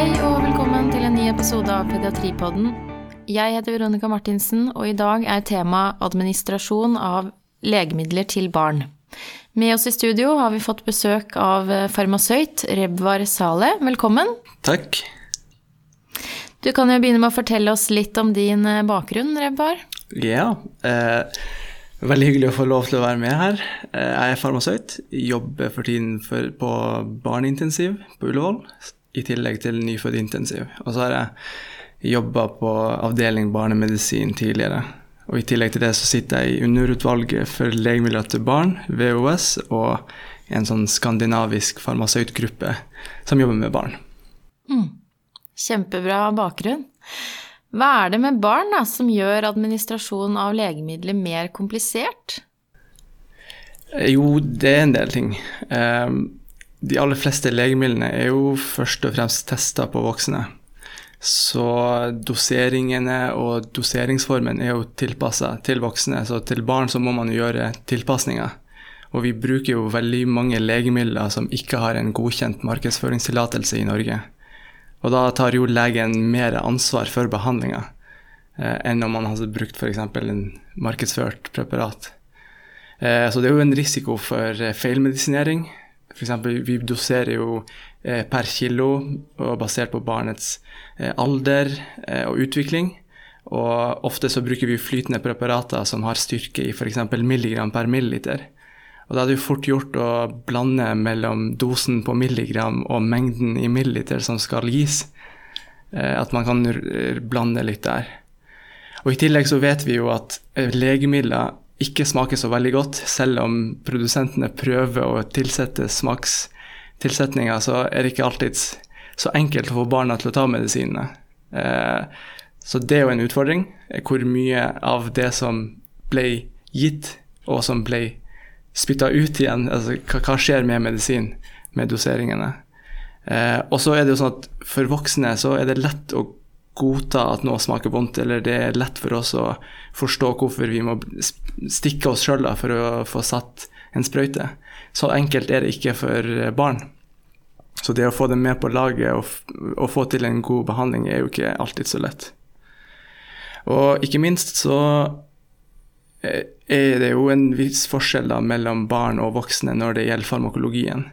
Hei og velkommen til en ny episode av Pediatripodden. Jeg heter Veronica Martinsen, og i dag er tema administrasjon av legemidler til barn. Med oss i studio har vi fått besøk av farmasøyt Rebvar Saleh. Velkommen. Takk. Du kan jo begynne med å fortelle oss litt om din eh, bakgrunn, Rebvar. Ja, eh, veldig hyggelig å få lov til å være med her. Eh, jeg er farmasøyt, jobber for tiden for, på barneintensiv på Ullevål, i tillegg til nyfødtintensiv. Og så har jeg jobba på avdeling barnemedisin tidligere. Og i tillegg til det så sitter jeg i underutvalget for legemidler til barn, VOS, og en sånn skandinavisk farmasøytgruppe som jobber med barn. Mm. Kjempebra bakgrunn. Hva er det med barn da, som gjør administrasjon av legemidler mer komplisert? Jo, det er en del ting. Ehm, de aller fleste legemidlene er jo først og fremst testa på voksne. Så doseringene og doseringsformen er jo tilpassa til voksne. Så til barn så må man jo gjøre tilpasninger. Og vi bruker jo veldig mange legemidler som ikke har en godkjent markedsføringstillatelse i Norge. Og da tar jo legen mer ansvar for behandlinga eh, enn om man hadde brukt f.eks. en markedsført preparat. Eh, så det er jo en risiko for eh, feilmedisinering. F.eks. vi doserer jo eh, per kilo og basert på barnets eh, alder eh, og utvikling. Og ofte så bruker vi flytende preparater som har styrke i f.eks. milligram per milliliter. Og da er det jo fort gjort å blande mellom dosen på milligram og mengden i milliliter som skal gis. At man kan blande litt der. Og I tillegg så vet vi jo at legemidler ikke smaker så veldig godt. Selv om produsentene prøver å tilsette smakstilsetninger, så er det ikke alltid så enkelt å få barna til å ta medisinene. Eh, så det er jo en utfordring. Hvor mye av det som ble gitt, og som ble spytta ut igjen. Altså, hva, skjer med medisin, med doseringene? Eh, og så er det jo sånn at for voksne så er det lett å godta at noe smaker vondt, eller det er lett for oss å forstå hvorfor vi må stikke oss sjøl for å få satt en sprøyte. Så enkelt er det ikke for barn. Så det å få dem med på laget og, og få til en god behandling er jo ikke alltid så lett. Og ikke minst så Eh, er det jo en viss forskjell da, mellom barn og voksne når det gjelder farmakologien.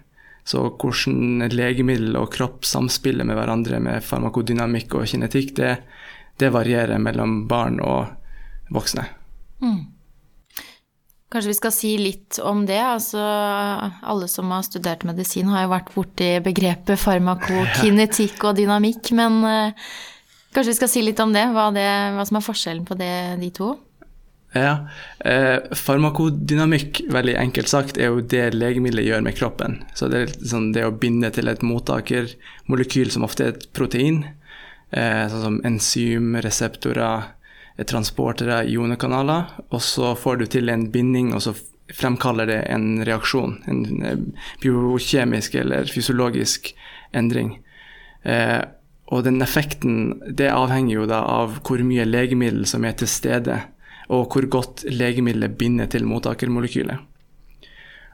Så hvordan legemiddel og kropp samspiller med hverandre med farmakodynamikk og kinetikk, det, det varierer mellom barn og voksne. Mm. Kanskje vi skal si litt om det. Altså, alle som har studert medisin, har jo vært borti begrepet farmakokinetikk og dynamikk. Men uh, kanskje vi skal si litt om det hva, det, hva som er forskjellen på det, de to? Ja, eh, Farmakodynamikk, veldig enkelt sagt, er jo det legemiddelet gjør med kroppen. Så det er sånn det å binde til et mottakermolekyl som ofte er et protein, eh, sånn som enzym, reseptorer, eh, transportere, ionekanaler, og så får du til en binding, og så fremkaller det en reaksjon. En eh, biokjemisk eller fysiologisk endring. Eh, og den effekten, det avhenger jo da av hvor mye legemiddel som er til stede og hvor godt legemiddelet binder til mottakermolekylet.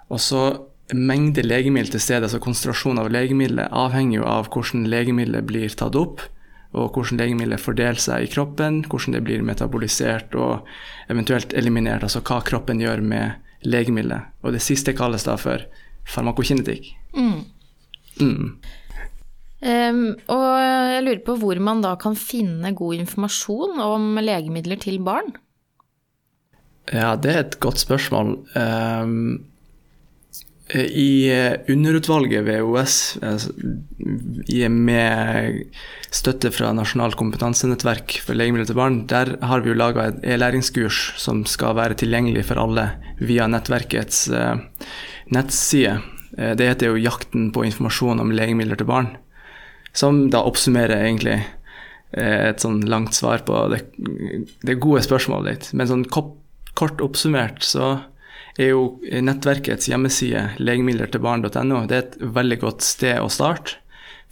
Og så Mengde legemiddel til stede, altså konsentrasjon av legemiddelet, avhenger jo av hvordan legemiddelet blir tatt opp, og hvordan legemiddelet fordeler seg i kroppen, hvordan det blir metabolisert og eventuelt eliminert, altså hva kroppen gjør med legemiddelet. Og det siste kalles da for farmakokinetikk. Mm. Mm. Um, og jeg lurer på hvor man da kan finne god informasjon om legemidler til barn? Ja, det er et godt spørsmål. Um, I underutvalget ved OS, altså, med støtte fra Nasjonalt kompetansenettverk for legemidler til barn, der har vi jo laga et e-læringskurs som skal være tilgjengelig for alle via nettverkets uh, nettside. Uh, det heter jo 'Jakten på informasjon om legemidler til barn', som da oppsummerer egentlig et sånn langt svar på det, det gode spørsmålet ditt. Men sånn kopp Kort oppsummert så er jo nettverkets hjemmeside legemidlertilbarn.no det er et veldig godt sted å starte.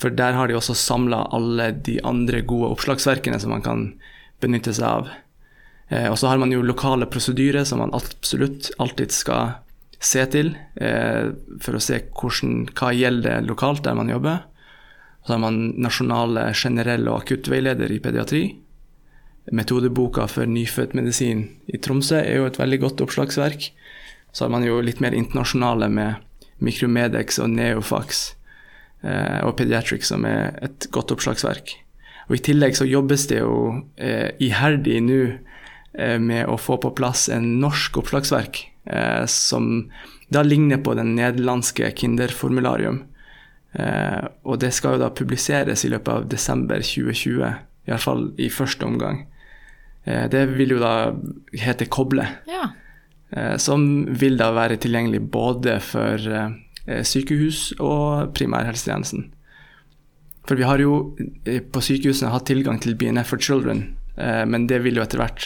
For der har de også samla alle de andre gode oppslagsverkene som man kan benytte seg av. Eh, og så har man jo lokale prosedyrer som man absolutt alltid skal se til, eh, for å se hvordan, hva gjelder lokalt der man jobber. Og Så har man nasjonale generelle og akuttveileder i pediatri. Metodeboka for nyfødtmedisin i Tromsø er jo et veldig godt oppslagsverk. Så har man jo litt mer internasjonale med Micromedex og Neofax eh, og Pediatric, som er et godt oppslagsverk. Og I tillegg så jobbes det jo eh, iherdig nå eh, med å få på plass en norsk oppslagsverk eh, som da ligner på den nederlandske Kinderformularium. Eh, og det skal jo da publiseres i løpet av desember 2020, iallfall i første omgang. Eh, det vil jo da hete Koble. Ja. Eh, som vil da være tilgjengelig både for eh, sykehus og primærhelsetjenesten. For vi har jo på sykehusene hatt tilgang til BNF for children, men det vil jo etter hvert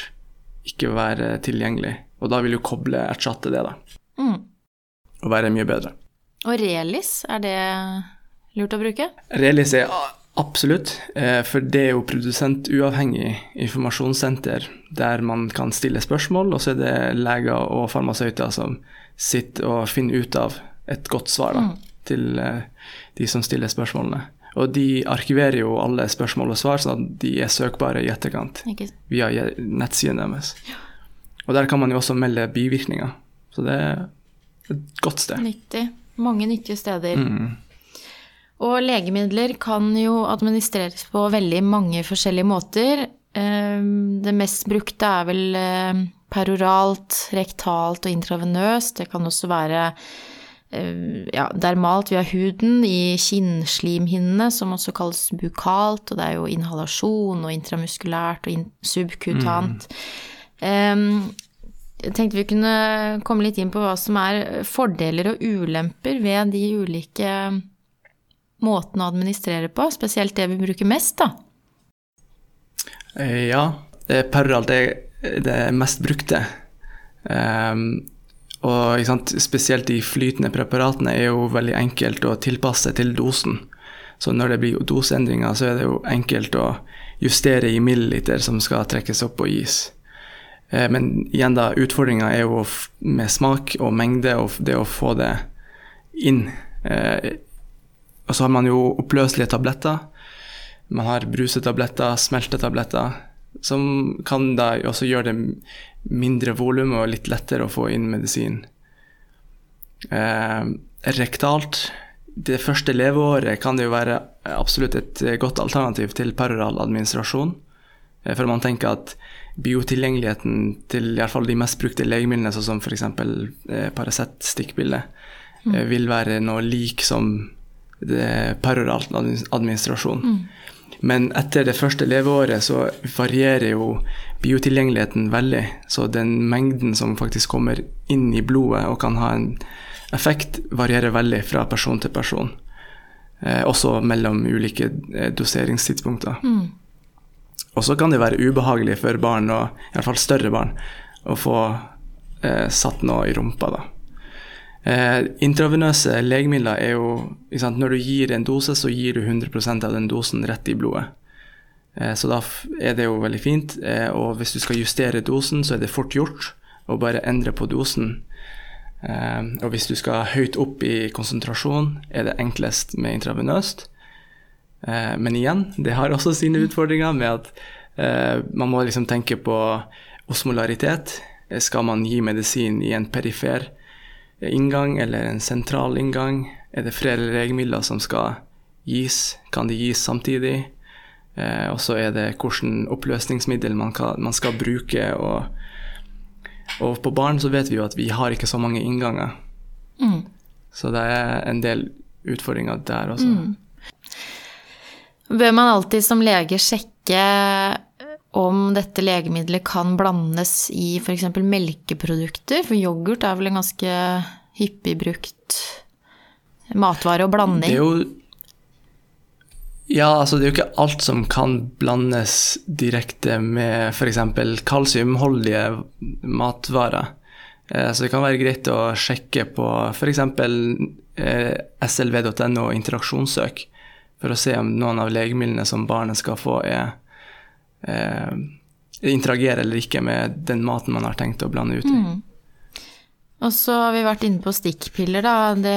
ikke være tilgjengelig. Og da vil jo koble erstatte det, da. Mm. Og være mye bedre. Og Relis, er det lurt å bruke? Relis er absolutt, for det er jo produsentuavhengig informasjonssenter der man kan stille spørsmål, og så er det leger og farmasøyter som sitter og finner ut av et godt svar da, Mm. til de som stiller spørsmålene. Og de arkiverer jo alle spørsmål og svar, sånn at de er søkbare i etterkant via nettsiden deres. Og der kan man jo også melde bivirkninger, så det er et godt sted. Nyttig. Mange nyttige steder. Mm. Og legemidler kan jo administreres på veldig mange forskjellige måter. Eh, Det mest brukte er vel eh, peroralt, rektalt og intravenøst. Det kan også være eh, ja, dermalt via huden i kinnslimhinnene, som også kalles bukalt, og det er jo inhalasjon og intramuskulært og subkutant. Mm. Jeg tenkte vi kunne komme litt inn på hva som er fordeler og ulemper ved de ulike måtene å administrere på, spesielt det vi bruker mest, da. Eh, Ja, det er peroralt er det mest brukte. Um, og sant, spesielt de flytende preparatene er jo veldig enkelt å tilpasse til dosen. Så når det blir doseendringer, så er det jo enkelt å justere i milliliter som skal trekkes opp og gis. Eh, Men igjen da, utfordringa er jo med smak og mengde og det å få det inn. Eh, Og så har man jo oppløselige tabletter. Man har brusetabletter, smeltetabletter, som kan da også gjøre det mindre volum og litt lettere å få inn medisin. Eh, rektalt Det første leveåret kan det jo være absolutt et eh, godt alternativ til peroral administrasjon. Eh, For man tenker at biotilgjengeligheten til i hvert fall de mest brukte legemidlene, sånn som f.eks. Eh, Paracet-stikkbildet, eh, vil være noe lik som det administrasjon. Mm. Men etter det første leveåret så varierer jo biotilgjengeligheten veldig. Så den mengden som faktisk kommer inn i blodet og kan ha en effekt, varierer veldig fra person til person. Eh, også mellom ulike doseringstidspunkter. doseringstidspunkter. Og så kan det være ubehagelig for barn, og i hvert fall større barn, å få eh, satt noe i rumpa. da. Eh, intravenøse legemidler er jo sant, Når du gir en dose, så gir du 100% av den dosen rett i blodet. Eh, så da er det jo veldig fint. Eh, og hvis du skal justere dosen, så er det fort gjort å bare endre på dosen. Eh, og hvis du skal høyt opp i konsentrasjon, er det enklest med intravenøst. Eh, men igjen, det har også sine utfordringer med at eh, man må liksom tenke på osmolaritet. Skal man gi medisin i en perifer inngang eller en sentral inngang? Er det flere legemidler som skal gis? Kan de gis samtidig? Eh, og så er det hvilket oppløsningsmiddel man, kan, man skal bruke. Og, og på barn så vet vi jo at vi har ikke så mange innganger. Mm. Så det er en del utfordringer der også. Bør man alltid som lege sjekke om dette legemiddelet kan blandes i f.eks. melkeprodukter? For yoghurt er vel en ganske hyppig brukt matvare og Det blanding? er jo Ja, altså det er jo ikke alt som kan blandes direkte med f.eks. kalsiumholdige matvarer. Eh, Så det kan være greit å sjekke på f.eks. slv.no interaksjonssøk, for å se om noen av legemidlene som barnet skal få, er eh, interagerer eller ikke med den maten man har tenkt å blande ut i. Og så har vi vært inne på stikkpiller, da. Det,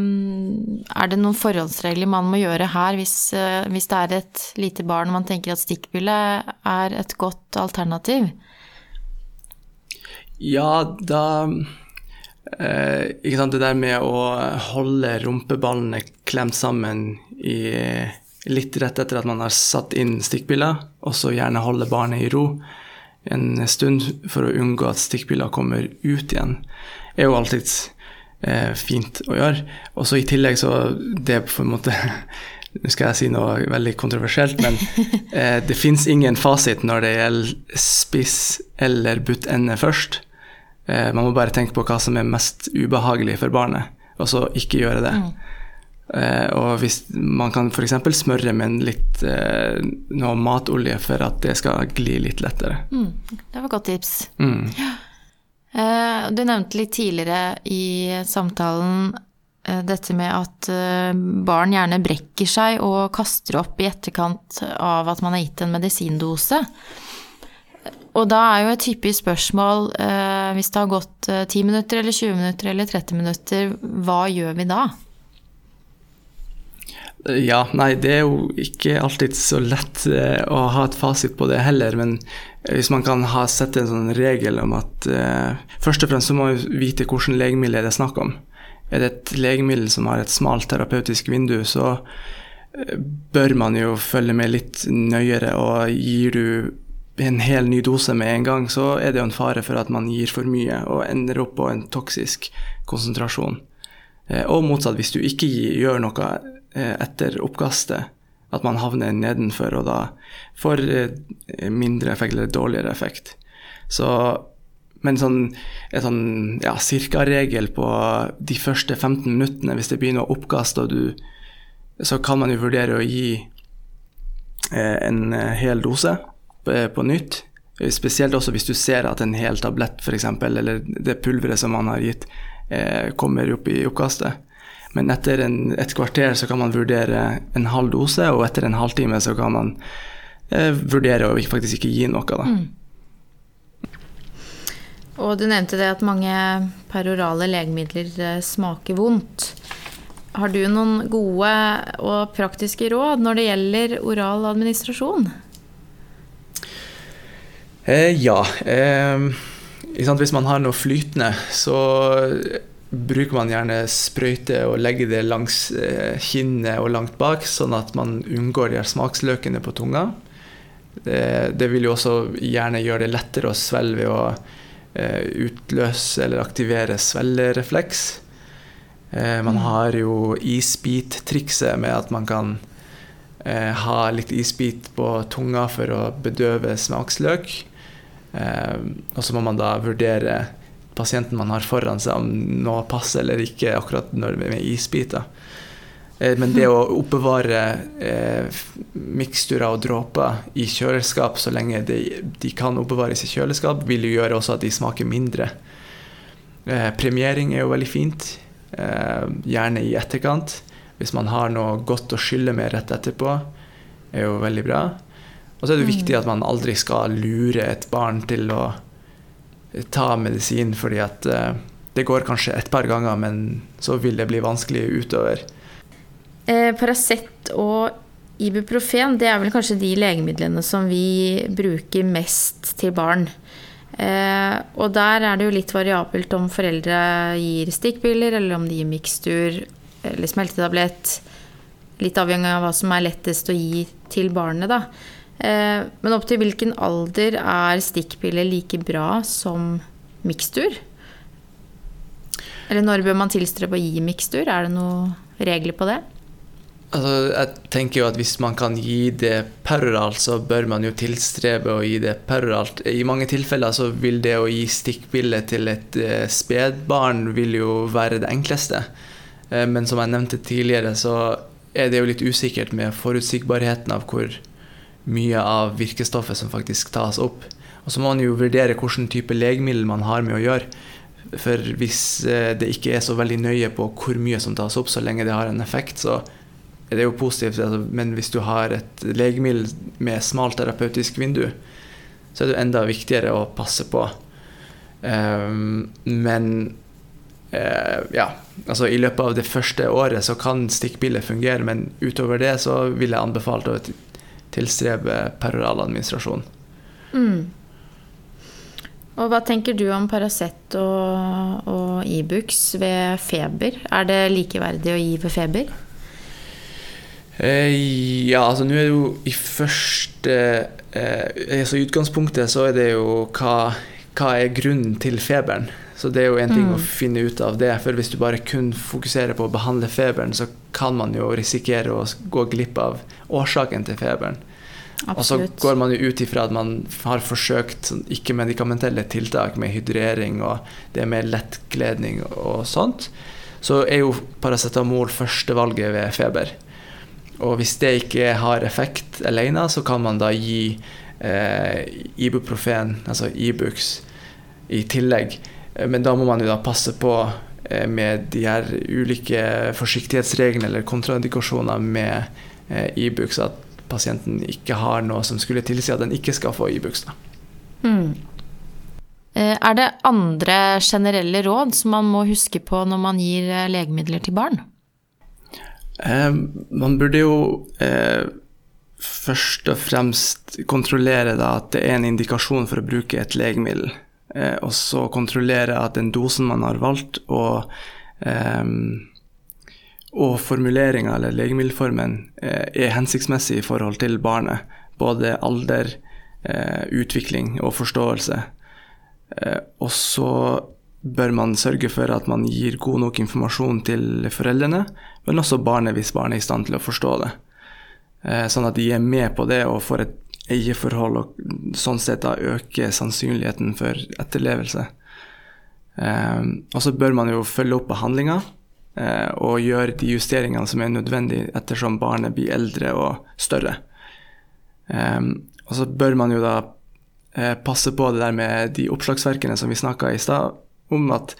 mm, er det noen forholdsregler man må gjøre her hvis, eh, hvis det er et lite barn og man tenker at stikkpille er et godt alternativ? Ja, da eh, Ikke sant, det der med å holde rumpeballene klemt sammen i litt rett etter at man har satt inn stikkpiller, og så gjerne holde barnet i ro en stund for å unngå at stikkpiller kommer ut igjen, er jo alltid eh, fint å gjøre. Og så i tillegg så det er på en måte Nå skal jeg si noe veldig kontroversielt, men eh, det fins ingen fasit når det gjelder spiss eller butt ende først. Eh, man må bare tenke på hva som er mest ubehagelig for barnet, og så ikke gjøre det. Mm. Eh, og hvis man kan f.eks. smøre med litt eh, noe matolje for at det skal gli litt lettere. Mm, det var et godt tips. Mm. Eh, du nevnte litt tidligere i samtalen eh, dette med at eh, barn gjerne brekker seg og kaster opp i etterkant av at man har gitt en medisindose. Og da er jo et hyppig spørsmål, eh, hvis det har gått 10 minutter eller 20 minutter eller 30 minutter, hva gjør vi da? Ja, nei, det er jo ikke alltid så lett eh, å ha et fasit på det heller. Men hvis man kan ha, sette en sånn regel om at eh, først og fremst så må man vite hvilket legemiddel det er snakk om. Er det et legemiddel som har et smalt terapeutisk vindu, så eh, bør man jo følge med litt nøyere. Og gir du en hel ny dose med en gang, så er det jo en fare for at man gir for mye og ender opp på en toksisk konsentrasjon. Eh, og motsatt, hvis du ikke gjør noe Eh, etter oppkastet. At man havner nedenfor og da får eh, mindre effekt eller dårligere effekt. Så, men sånn, en sånn ja, cirka-regel på de første 15 minuttene, hvis det begynner oppkast, og du, så kan man jo vurdere å gi eh, en hel dose på, nytt. Spesielt også hvis du ser at en hel tablett f.eks., eller det pulveret som man har gitt, eh, kommer opp i oppkastet. Men etter en, et kvarter så kan man vurdere en halv dose, og etter en halvtime så kan man eh, vurdere å faktisk ikke gi noe. Da. Mm. Og du nevnte det at mange perorale legemidler eh, smaker vondt. Har du noen gode og praktiske råd når det gjelder oral administrasjon? Eh, ja. Eh, hvis man har noe flytende, så bruker man gjerne sprøyte og legge det langs eh, kinnet og langt bak, sånn at man unngår de smaksløkene på tunga. Det, det, vil jo også gjerne gjøre det lettere å svelge ved å eh, utløse eller aktivere svelgerefleks. Eh, man mm. har jo isbit-trikset med at man kan eh, ha litt isbit på tunga for å bedøve smaksløk. Eh, og så må man da vurdere pasienten man har foran seg, om noe passer eller ikke akkurat når med isbiter. Eh, men det å oppbevare eh, miksturer og dråper i kjøleskap så lenge de, de, kan oppbevares i kjøleskap, vil jo gjøre også at de smaker mindre. Eh, premiering er jo veldig fint, eh, gjerne i etterkant. Hvis man har noe godt å skylle med rett etterpå, er jo veldig bra. Og så er det viktig mm. at man aldri skal lure et barn til å ta medisin fordi at uh, det går kanskje et par ganger, men så vil det bli vanskelig utover. Eh, Paracet og Ibuprofen det er vel kanskje de legemidlene som vi bruker mest til barn. Eh, og der er det jo litt variabelt om foreldre gir stikkpiller, eller om de gir mikstur eller smeltetablett. Litt avhengig av hva som er lettest å gi til barnet, da. Eh, men opp til hvilken alder er stikkpiller like bra som mikstur? Eller når bør man tilstrebe å gi mikstur? Er det noen regler på det? Altså, jeg tenker jo at Hvis man kan gi det peroralt, så bør man jo tilstrebe å gi det peroralt. I mange tilfeller så vil det å gi stikkpille til et eh, spedbarn vil jo være det enkleste. Eh, men som jeg nevnte tidligere, så er det jo litt usikkert med forutsigbarheten av hvor mye av virkestoffet som faktisk tas opp. Og så må man jo vurdere hvilken type legemiddel man har med å gjøre. For hvis eh, det ikke er så veldig nøye på hvor mye som tas opp, så lenge det har en effekt, så er det jo positivt. Altså, men hvis du har et legemiddel med smalt terapeutisk vindu, så er det enda viktigere å passe på. Um, men eh, ja, altså I løpet av det første året så kan stikkpiller fungere, men utover det så vil jeg anbefale å tilstrebe paralleladministrasjon. administrasjon. Mm. Og hva tenker du om Paracet og, og Ibux e ved feber? Er det likeverdig å gi ved feber? Eh, ja, altså nå er det jo i første eh, altså I utgangspunktet så er det jo hva, hva er grunnen til feberen? Så det er jo en ting mm. å finne ut av det. For hvis du bare kun fokuserer på å behandle feberen, så kan man jo risikere å gå glipp av årsaken til feberen. Absolutt. Og så går man jo ut ifra at man har forsøkt sånn ikke-medikamentelle tiltak med hydrering og det med lettkledning og sånt. Så er jo paracetamol førstevalget ved feber. Og hvis det ikke har effekt alene, så kan man da gi eh, ibuprofen, altså Ibux, i tillegg. Men da må man jo da passe på eh, med de her ulike forsiktighetsreglene eller kontraindikasjoner med Ibux, e at pasienten ikke har noe som skulle tilsi at den ikke skal få Ibux. Mm. Er det andre generelle råd som man må huske på når man gir eh, legemidler til barn? Eh, man burde jo eh, først og fremst kontrollere da, at det er en indikasjon for å bruke et legemiddel. Eh, og så kontrollere at den dosen man har valgt, og eh, og formuleringa eller legemiddelformen eh, er hensiktsmessig i forhold til barnet. Både alder, eh, utvikling og forståelse. Eh, og så bør man sørge for at man gir god nok informasjon til foreldrene, men også barnet hvis barnet er i stand til å forstå det. Sånn at de er med på det og får et eierforhold og sånn sett da øke sannsynligheten for etterlevelse. Og så bør man jo følge opp behandlinga Eh, og gjøre de justeringene som er nødvendige ettersom barnet blir eldre og større. og så bør man jo da eh, passe på det der med de oppslagsverkene som vi snakka i stad, om at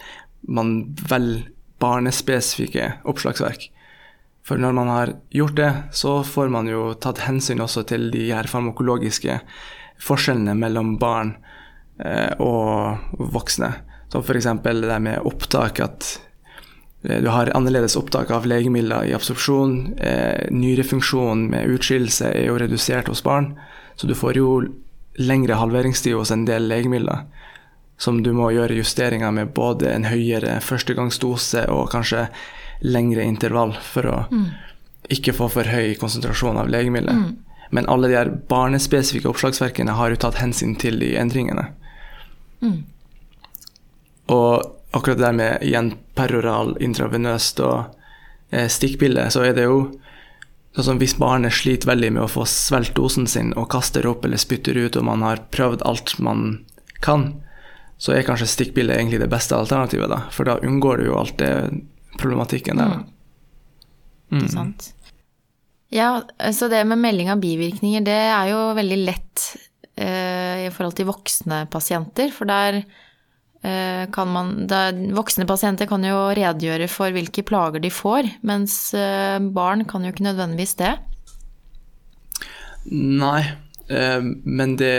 man velger barnespesifikke oppslagsverk. For når man har gjort det, så får man jo tatt hensyn også til de her farmakologiske forskjellene mellom barn eh, og voksne. Som f.eks. det med opptak, at Eh, du har annerledes opptak av legemidler i absorpsjon. Eh, nyrefunksjonen med utskillelse er jo redusert hos barn, så du får jo lengre halveringstid hos en del legemidler. Som du må gjøre justeringer med både en høyere førstegangsdose og kanskje lengre intervall for å mm. ikke få for høy konsentrasjon av legemiddelet. Mm. Men alle de her barnespesifikke oppslagsverkene har jo tatt hensyn til de endringene. Mm. Og akkurat det der med igjen peroral intravenøst og eh, stikkpille, så er det jo sånn som hvis barnet sliter veldig med å få svelget dosen sin og kaster opp eller spytter ut, og man har prøvd alt man kan, så er kanskje stikkpille egentlig det beste alternativet, da. For da unngår du jo alt det problematikken der. Mm. Ikke Sant. Ja, så det med melding av bivirkninger, det er jo veldig lett eh, i forhold til voksne pasienter, for der Eh, kan man, der, voksne pasienter kan jo redegjøre for hvilke plager de får, mens eh, barn kan jo ikke nødvendigvis det. Nei, eh, men det,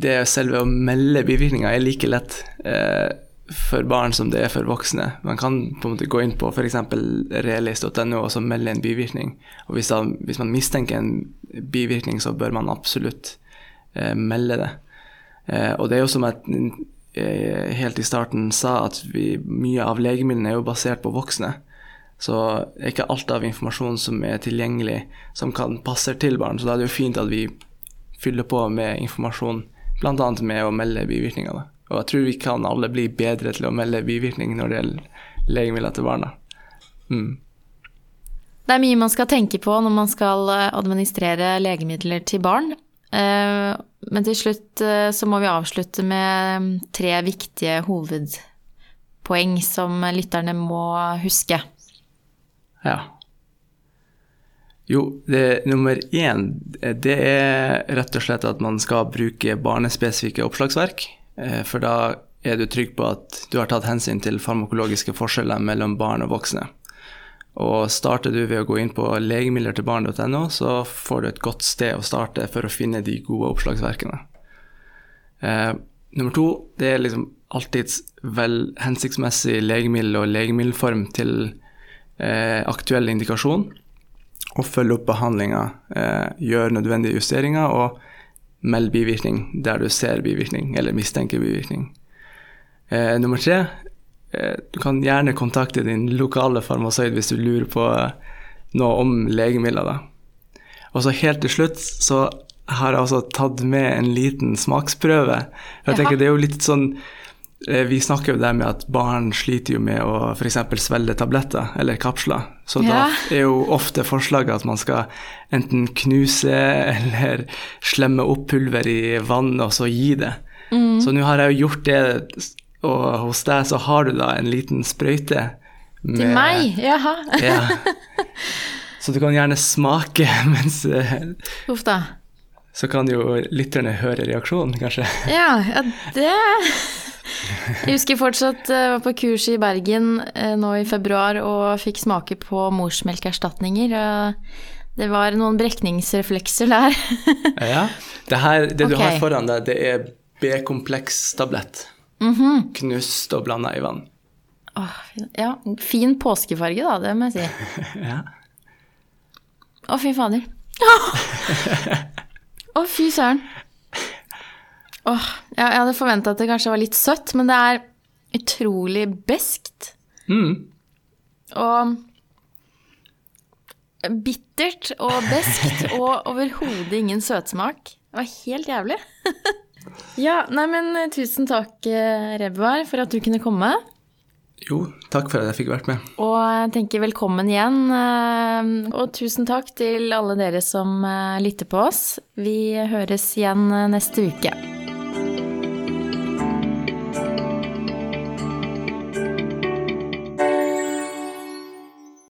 det selve å melde bivirkninger er like lett for barn som det er for voksne. Man kan på en måte gå inn på f.eks. realist.no og så melde en bivirkning. Og hvis, da, hvis, man mistenker en bivirkning, så bør man absolutt melde det. og det er jo som jeg Eh, helt i starten sa at vi, mye av legemidlene er jo basert på voksne. Så det er ikke alt av informasjon som er tilgjengelig som kan passer til barn. Så da er det jo fint at vi fyller på med informasjon, bl.a. med å melde bivirkninger. Da. Og jeg tror vi kan alle bli bedre til å melde bivirkninger når det gjelder legemidler til barna. Mm. Det er mye man skal tenke på når man skal eh, administrere legemidler til barn. Eh, men til slutt eh, så må vi avslutte med tre viktige hovedpoeng som lytterne må huske. Ja. Jo, det, nummer én det er rett og slett at man skal bruke barnespesifikke oppslagsverk. Eh, for da er du trygg på at du har tatt hensyn til farmakologiske forskjeller mellom barn og voksne. Og starter du ved å gå inn på legemidler til barn.no, så får du et godt sted å starte for å finne de gode oppslagsverkene. Eh, nummer to det er liksom alltid vel hensiktsmessig legemiddel og legemiddelform til eh, aktuell indikasjon. Og følge opp behandlinga, eh, gjøre nødvendige justeringer og meld bivirkning der du ser bivirkning eller mistenker bivirkning. Eh, nummer tre, eh, du kan gjerne kontakte din lokale farmasøyd hvis du lurer på eh, noe om legemidler. Da. Og så helt til slutt så har jeg også tatt med en liten smaksprøve. Jeg tenker Det er jo litt sånn Vi snakker jo det med at barn sliter jo med å f.eks. svelge tabletter eller kapsler. Så ja. da er jo ofte forslaget at man skal enten knuse eller slemme opp pulver i vann og så gi det. Mm. Så nå har jeg jo gjort det, og hos deg så har du da en liten sprøyte. Med, Til meg? Jaha. ja. Så du kan gjerne smake mens Huff da. Så kan jo lytterne høre reaksjonen, kanskje. Ja, ja det Jeg husker fortsatt jeg eh, var på kurs i Bergen eh, nå i februar og fikk smake på morsmelkerstatninger. Det var noen brekningsreflekser der. ja. Det, her, det okay. du har foran deg, det er B-komplekstablett. Mm -hmm. Knust og blanda i vann. Åh, ja, fin påskefarge, da, det må jeg si. ja. Å, fy fader. Å, fy søren. Åh, jeg hadde forventa at det kanskje var litt søtt, men det er utrolig beskt. Mm. Og bittert og beskt og overhodet ingen søtsmak. Det var helt jævlig. ja, nei, men tusen takk, eh, Rebbar, for at du kunne komme. Jo, takk for at jeg fikk vært med. Og jeg tenker velkommen igjen. Eh, og tusen takk til alle dere som eh, lytter på oss. Vi høres igjen eh, neste uke.